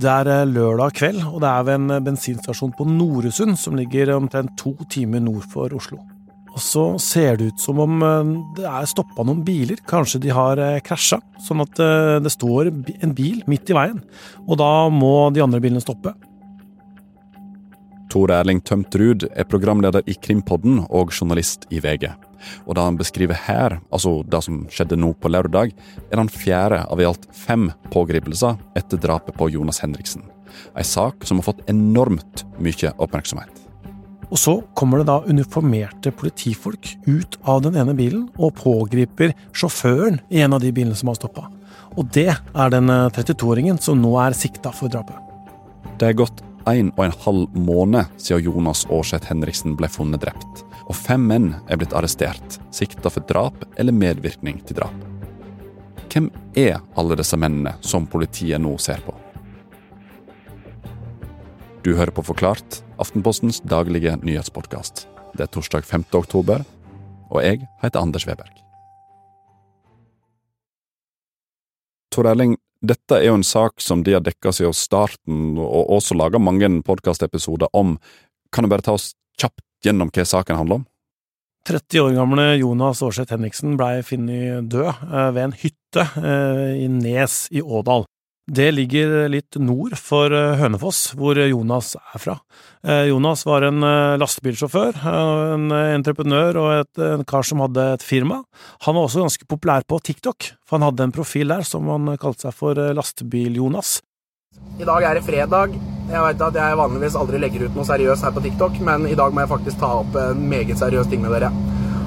Det er eh, lørdag kveld, og det er ved en bensinstasjon på Noresund, som ligger omtrent to timer nord for Oslo. Og så ser det ut som om eh, det er stoppa noen biler. Kanskje de har eh, krasja, sånn at det står en bil midt i veien. Og da må de andre bilene stoppe. Tor Erling Tømtrud er programleder i Krimpodden og journalist i VG. Og det han beskriver her, altså det som skjedde nå på lørdag, er den fjerde av i alt fem pågripelser etter drapet på Jonas Henriksen. Ei sak som har fått enormt mye oppmerksomhet. Og så kommer det da uniformerte politifolk ut av den ene bilen og pågriper sjåføren i en av de bilene som har stoppa. Og det er den 32-åringen eh, som nå er sikta for drapet. Det er gått en og en halv måned siden Jonas Aarseth Henriksen ble funnet drept og fem menn er blitt arrestert, sikta for drap eller medvirkning til drap. Hvem er alle disse mennene som politiet nå ser på? Du hører på Forklart, Aftenpostens daglige nyhetspodkast. Det er torsdag 5. oktober, og jeg heter Anders Weberg. Tor Erling, dette er jo en sak som de har dekka siden starten, og også laga mange podkastepisoder om. Kan du bare ta oss kjapt gjennom hva saken handler om? 30 år gamle Jonas Aarseth Henriksen blei funnet død eh, ved en hytte eh, i Nes i Ådal. Det ligger litt nord for eh, Hønefoss, hvor Jonas er fra. Jonas var en lastebilsjåfør, en entreprenør og et, en kar som hadde et firma. Han var også ganske populær på TikTok, for han hadde en profil der som han kalte seg for Lastebil-Jonas. I dag er det fredag. Jeg vet at jeg vanligvis aldri legger ut noe seriøst her på TikTok, men i dag må jeg faktisk ta opp en meget seriøs ting med dere.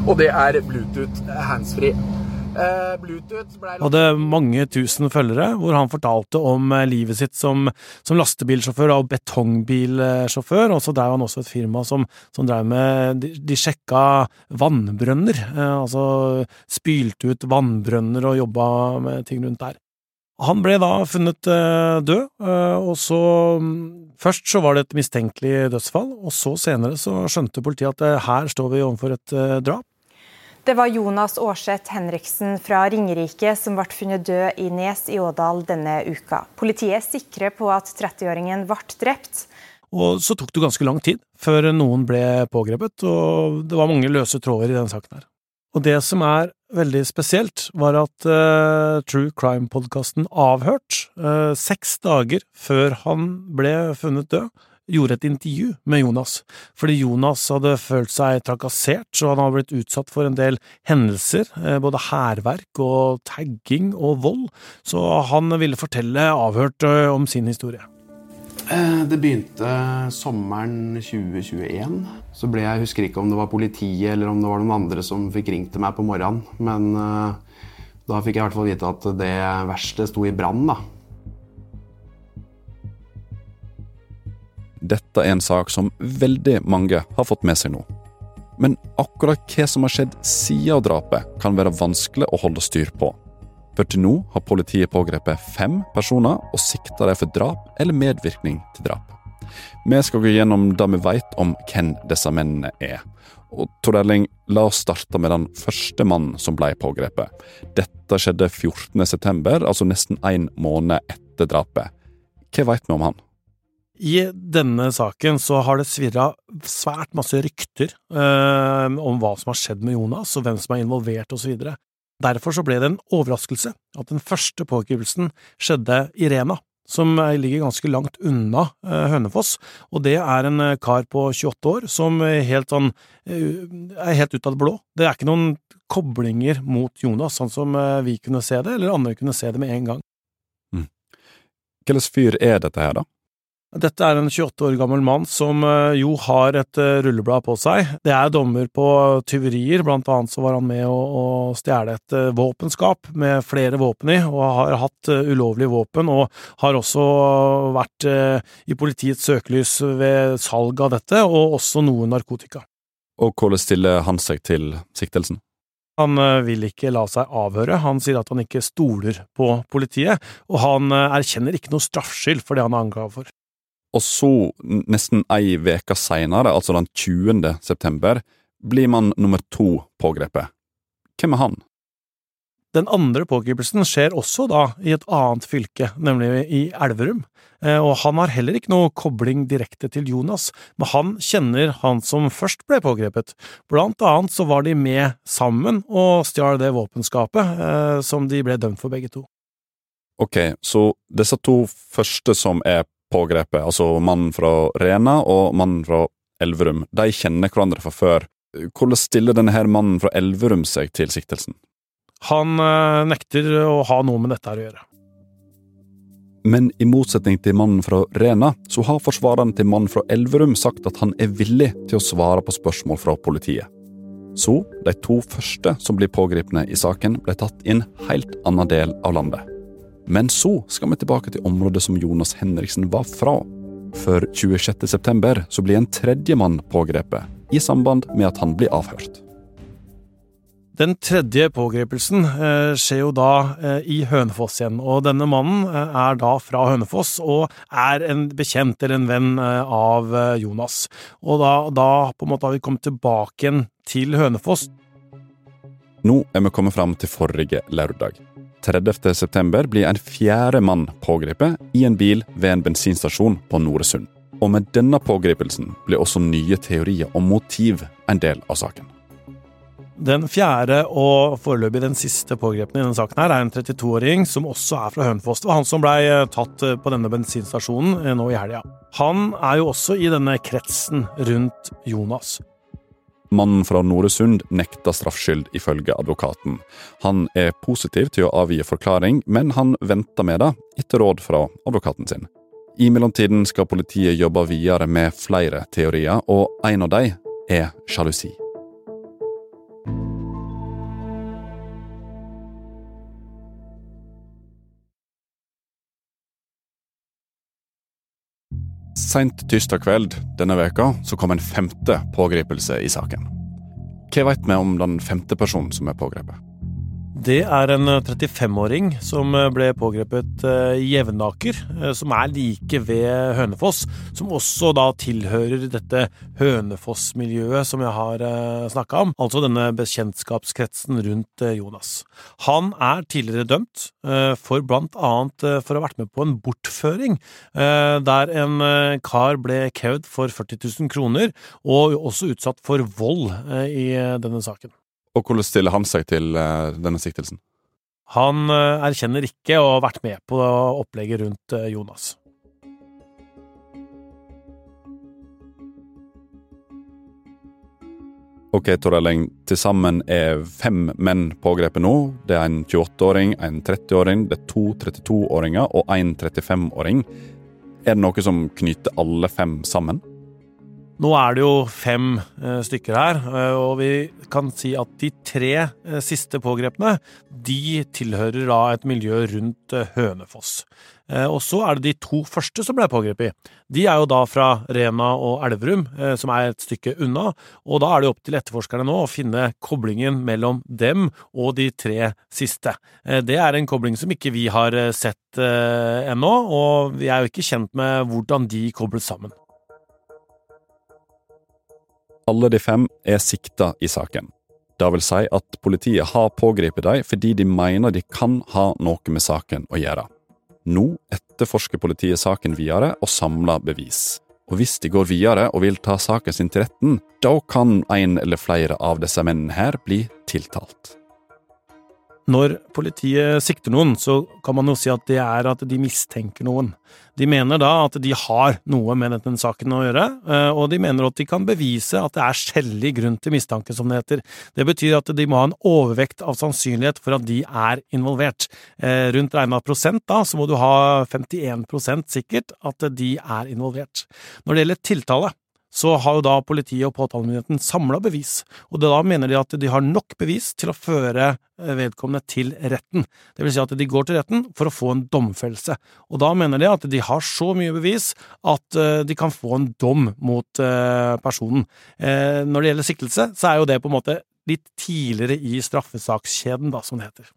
Og det er Bluetooth handsfree. Uh, Bluetooth ble... Hadde mange tusen følgere, hvor han fortalte om eh, livet sitt som, som lastebilsjåfør og betongbilsjåfør. Og så drev han også et firma som, som drev med De, de sjekka vannbrønner. eh, altså spylte ut vannbrønner og jobba med ting rundt der. Han ble da funnet eh, død, eh, og så mm, Først så var det et mistenkelig dødsfall, og så senere så skjønte politiet at eh, her står vi overfor et drap. Det var Jonas Aarseth Henriksen fra Ringerike som ble funnet død i Nes i Ådal denne uka. Politiet er sikre på at 30-åringen ble drept. Og så tok det ganske lang tid før noen ble pågrepet, og det var mange løse tråder i denne saken her. Og det som er veldig spesielt, var at uh, True Crime-podkasten Avhørt, uh, seks dager før han ble funnet død, gjorde et intervju med Jonas, fordi Jonas hadde følt seg trakassert, så han hadde blitt utsatt for en del hendelser, uh, både hærverk og tagging og vold, så han ville fortelle Avhørt om sin historie. Eh, det begynte sommeren 2021. Så ble jeg husker ikke om det var politiet eller om det var noen andre som fikk ringt til meg på morgenen. Men uh, da fikk jeg i hvert fall vite at det verste sto i brann, da. Dette er en sak som veldig mange har fått med seg nå. Men akkurat hva som har skjedd siden drapet, kan være vanskelig å holde styr på. For til nå har politiet pågrepet fem personer og sikta dem for drap eller medvirkning til drap. Vi skal gå gjennom det vi vet om hvem disse mennene er. Og Tor Erling, la oss starte med den første mannen som ble pågrepet. Dette skjedde 14.9, altså nesten en måned etter drapet. Hva vet vi om han? I denne saken så har det svirra svært masse rykter eh, om hva som har skjedd med Jonas, og hvem som er involvert osv. Derfor så ble det en overraskelse at den første pågripelsen skjedde i Rena, som ligger ganske langt unna eh, Hønefoss, og det er en eh, kar på 28 år som helt sånn, eh, er helt ut av det blå. Det er ikke noen koblinger mot Jonas, sånn som vi kunne se det, eller andre kunne se det med en gang. Mm. Hva fyr er dette her, da? Dette er en 28 år gammel mann som eh, jo har et eh, rulleblad på seg. Det er dommer på tyverier, blant annet så var han med å, å stjele et eh, våpenskap med flere våpen i, og har hatt ulovlige våpen, og har også vært i politiets søkelys ved salg av dette, og også noe narkotika. Og hvordan stiller han seg til siktelsen? Han vil ikke la seg avhøre, han sier at han ikke stoler på politiet, og han erkjenner ikke noe straffskyld for det han er anklaget for. Og så, nesten ei veke seinere, altså den 20. september, blir man nummer to pågrepet. Hvem er han? Den andre pågripelsen skjer også da i et annet fylke, nemlig i Elverum. Eh, og han har heller ikke noe kobling direkte til Jonas, men han kjenner han som først ble pågrepet. Blant annet så var de med sammen og stjal det våpenskapet eh, som de ble dømt for begge to. Ok, så disse to første som er pågrepet, altså mannen fra Rena og mannen fra Elverum, de kjenner hverandre fra før. Hvordan stiller denne her mannen fra Elverum seg til siktelsen? Han eh, nekter å ha noe med dette å gjøre. Men i motsetning til mannen fra Rena, så har forsvareren til mannen fra Elverum sagt at han er villig til å svare på spørsmål fra politiet. Så de to første som blir pågrepne i saken, ble tatt i en helt annen del av landet. Men så skal vi tilbake til området som Jonas Henriksen var fra. For 26. september så blir en tredje mann pågrepet, i samband med at han blir avhørt. Den tredje pågripelsen eh, skjer jo da eh, i Hønefoss igjen, og denne mannen eh, er da fra Hønefoss og er en bekjent eller en venn av Jonas. Og da, da på en måte har vi kommet tilbake igjen til Hønefoss. Nå er vi kommet fram til forrige lørdag. 30. september blir en fjerde mann pågrepet i en bil ved en bensinstasjon på Noresund. Og med denne pågripelsen blir også nye teorier om motiv en del av saken. Den fjerde og foreløpig den siste pågrepne i denne saken her er en 32-åring som også er fra Hønefoss. Det var han som blei eh, tatt eh, på denne bensinstasjonen eh, nå i helga. Han er jo også i denne kretsen rundt Jonas. Mannen fra Noresund nekta straffskyld, ifølge advokaten. Han er positiv til å avgi forklaring, men han venter med det, etter råd fra advokaten sin. I mellomtiden skal politiet jobbe videre med flere teorier, og en av dem er sjalusi. Seint tirsdag kveld denne veka så kom en femte pågripelse i saken. Hva vet vi om den femte personen som er pågrepet? Det er en 35-åring eh, som eh, ble pågrepet eh, i Jevnaker, som er like ved Hønefoss. Som også da tilhører dette Hønefoss-miljøet som jeg har snakka om. Altså denne bekjentskapskretsen rundt Jonas. Han er tidligere dømt for blant annet for å ha vært med på en bortføring, der en kar ble kaud for 40 000 kroner, og også utsatt for vold i denne saken. Og hvordan stiller han seg til uh, denne siktelsen? Han uh, erkjenner ikke å ha vært med på opplegget rundt uh, Jonas. Ok, Tor Erling. Til sammen er fem menn pågrepet nå. Det er en 28-åring, en 30-åring, det er to 32-åringer og en 35-åring. Er det noe som knytter alle fem sammen? Nå er det jo fem eh, stykker her, eh, og vi kan si at de tre eh, siste pågrepne de tilhører da et miljø rundt Hønefoss. Og så er det de to første som ble pågrepet. De er jo da fra Rena og Elverum, som er et stykke unna, og da er det opp til etterforskerne nå å finne koblingen mellom dem og de tre siste. Det er en kobling som ikke vi har sett ennå, og vi er jo ikke kjent med hvordan de kobles sammen. Alle de fem er sikta i saken. Det vil si at politiet har pågrepet dem fordi de mener de kan ha noe med saken å gjøre. Nå etterforsker politiet saken videre og samler bevis. Og hvis de går videre og vil ta saken sin til retten, da kan en eller flere av disse mennene her bli tiltalt. Når politiet sikter noen, så kan man jo si at det er at de mistenker noen. De mener da at de har noe med denne saken å gjøre, eh, og de mener at de kan bevise at det er skjellig grunn til mistanke, som det heter. Det betyr at de må ha en overvekt av sannsynlighet for at de er involvert. Eh, rundt regna prosent da, så må du ha 51% sikkert at de er involvert. Når det gjelder tiltale, så har jo da politiet og påtalemyndigheten samla bevis, og da mener de at de har nok bevis til å føre eh, vedkommende til retten. Det vil si at de går til retten for å få en domfellelse, og da mener de at de har så mye bevis at eh, de kan få en dom mot eh, personen. Når det gjelder siktelse, så er jo det på en måte litt tidligere i straffesakskjeden, da, som det heter.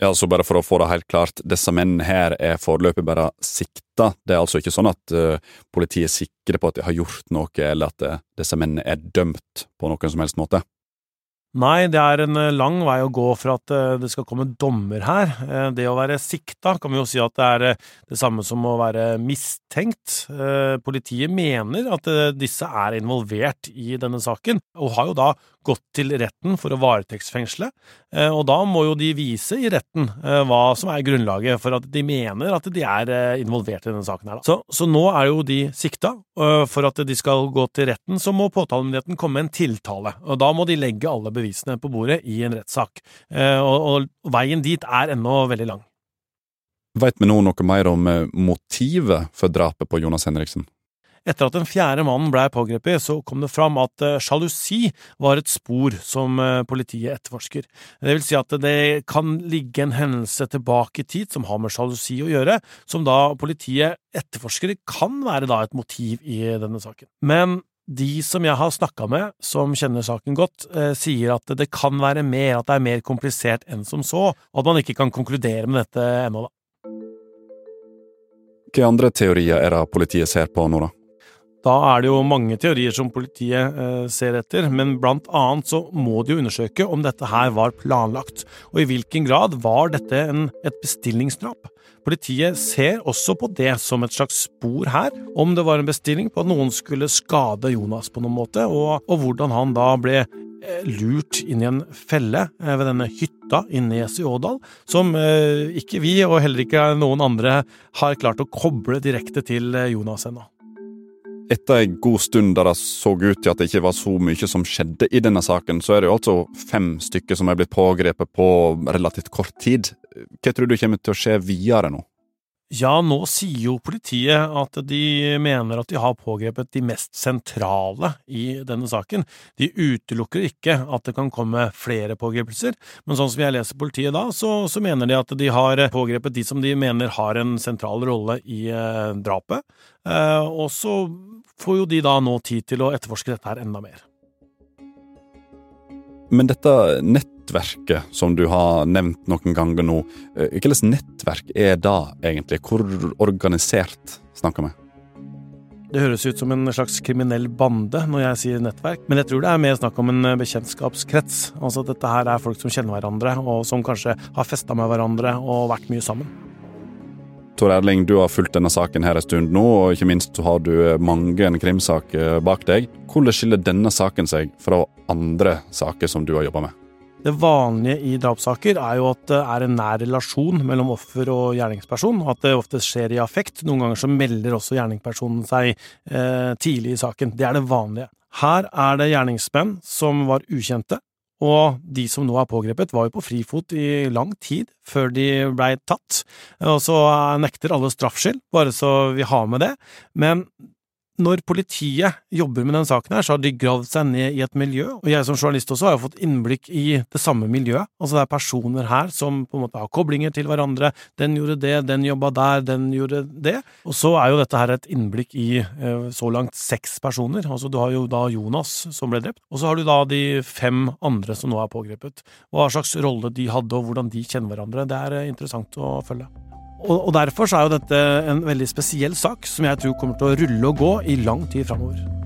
Ja, så bare for å få det helt klart, disse mennene her er foreløpig bare sikta. Det er altså ikke sånn at uh, politiet er sikre på at de har gjort noe, eller at uh, disse mennene er dømt på noen som helst måte? Nei, det er en eh, lang vei å gå for at uh, det skal komme dommer her. Det å være sikta kan vi jo si at det er det samme som å være mistenkt. Politiet mener at disse er involvert i denne saken, og har jo da gått til retten for å varetektsfengsle, og da må jo de vise i retten hva som er grunnlaget for at de mener at de er involvert i denne saken. Så, så nå er jo de sikta. For at de skal gå til retten, så må påtalemyndigheten komme med en tiltale, og da må de legge alle bevisene på bordet i en rettssak. Eh, og, og veien dit er ennå veldig lang. Veit vi nå noe mer om eh, motivet for drapet på Jonas Henriksen? Etter at den fjerde mannen blei pågrepet, så kom det fram at eh, sjalusi var et spor som politiet etterforsker. Det vil si at det kan ligge en hendelse tilbake i tid som har med sjalusi å gjøre, som da politiet etterforsker kan være da et motiv i denne saken. Men de som jeg har snakka med, som kjenner saken godt, eh, sier at det kan være mer, at det er mer komplisert enn som så, og at man ikke kan konkludere med dette ennå, da. Hvilke andre teorier er det politiet ser på nå, da? Da er det jo mange teorier som politiet eh, ser etter, men blant annet så må de jo undersøke om dette her var planlagt, og i hvilken grad var dette en, et bestillingsdrap. Politiet ser også på det som et slags spor her, om det var en bestilling på at noen skulle skade Jonas på noen måte, og, og hvordan han da ble eh, lurt inn i en felle eh, ved denne hytta i Nes i Ådal, som ikke vi, og heller ikke noen andre, har klart å koble direkte til Jonas ennå. Etter en god stund der det så ut til at det ikke var så mye som skjedde i denne saken, så er det jo altså fem stykker som er blitt pågrepet på relativt kort tid. Hva tror du kommer til å skje videre nå? Ja, nå sier jo politiet at de mener at de har pågrepet de mest sentrale i denne saken. De utelukker ikke at det kan komme flere pågripelser, men sånn som jeg leser politiet da, så, så mener de at de har pågrepet de som de mener har en sentral rolle i eh, drapet. Eh, og så får jo de da nå tid til å etterforske dette her enda mer. Men dette nettverket som du har nevnt noen ganger nå, eh, hvilket nettverk er det egentlig? Hvor organisert snakker vi? Det høres ut som en slags kriminell bande når jeg sier nettverk, men jeg tror det er mer snakk om en eh, bekjentskapskrets. Altså at dette her er folk som kjenner hverandre, og som kanskje har festa med hverandre og vært mye sammen. Tor Erling, du har fulgt denne saken her en stund nå, og ikke minst har du mange mange krimsaker bak deg. Hvordan skiller denne saken seg fra andre saker som du har jobba med? Det vanlige i drapssaker er jo at det er en nær relasjon mellom offer og gjerningsperson, og at det ofte skjer i affekt. Noen ganger så melder også gjerningspersonen seg eh, tidlig i saken. Det er det vanlige. Her er det gjerningsmenn som var ukjente, og de som nå er pågrepet, var jo på frifot i lang tid før de blei tatt, og så nekter alle straffskyld, bare så vi har med det. Men når politiet jobber med den saken her, så har de gravd seg ned i et miljø, og jeg som journalist også har jo fått innblikk i det samme miljøet. Altså det er personer her som på en måte har koblinger til hverandre. Den gjorde det, den jobba der, den gjorde det. Og så er jo dette her et innblikk i eh, så langt seks personer. Altså du har jo da Jonas som ble drept, og så har du da de fem andre som nå er pågrepet. Hva slags rolle de hadde, og hvordan de kjenner hverandre. Det er eh, interessant å følge. Og, og derfor er jo dette en veldig spesiell sak, som jeg tror kommer til å rulle og gå i lang tid framover.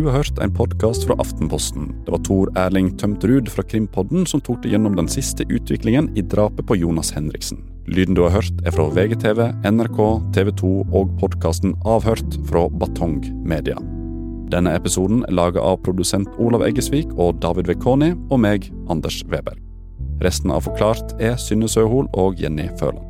Du har hørt en podkast fra Aftenposten. Det var Tor Erling Tømtrud fra Krimpodden som tok deg gjennom den siste utviklingen i drapet på Jonas Henriksen. Lyden du har hørt er fra VGTV, NRK, TV 2 og podkasten Avhørt fra Batong Media. Denne episoden er laga av produsent Olav Eggesvik og David Vekoni og meg, Anders Weber. Resten av Forklart er Synne Søhol og Jenny Føland.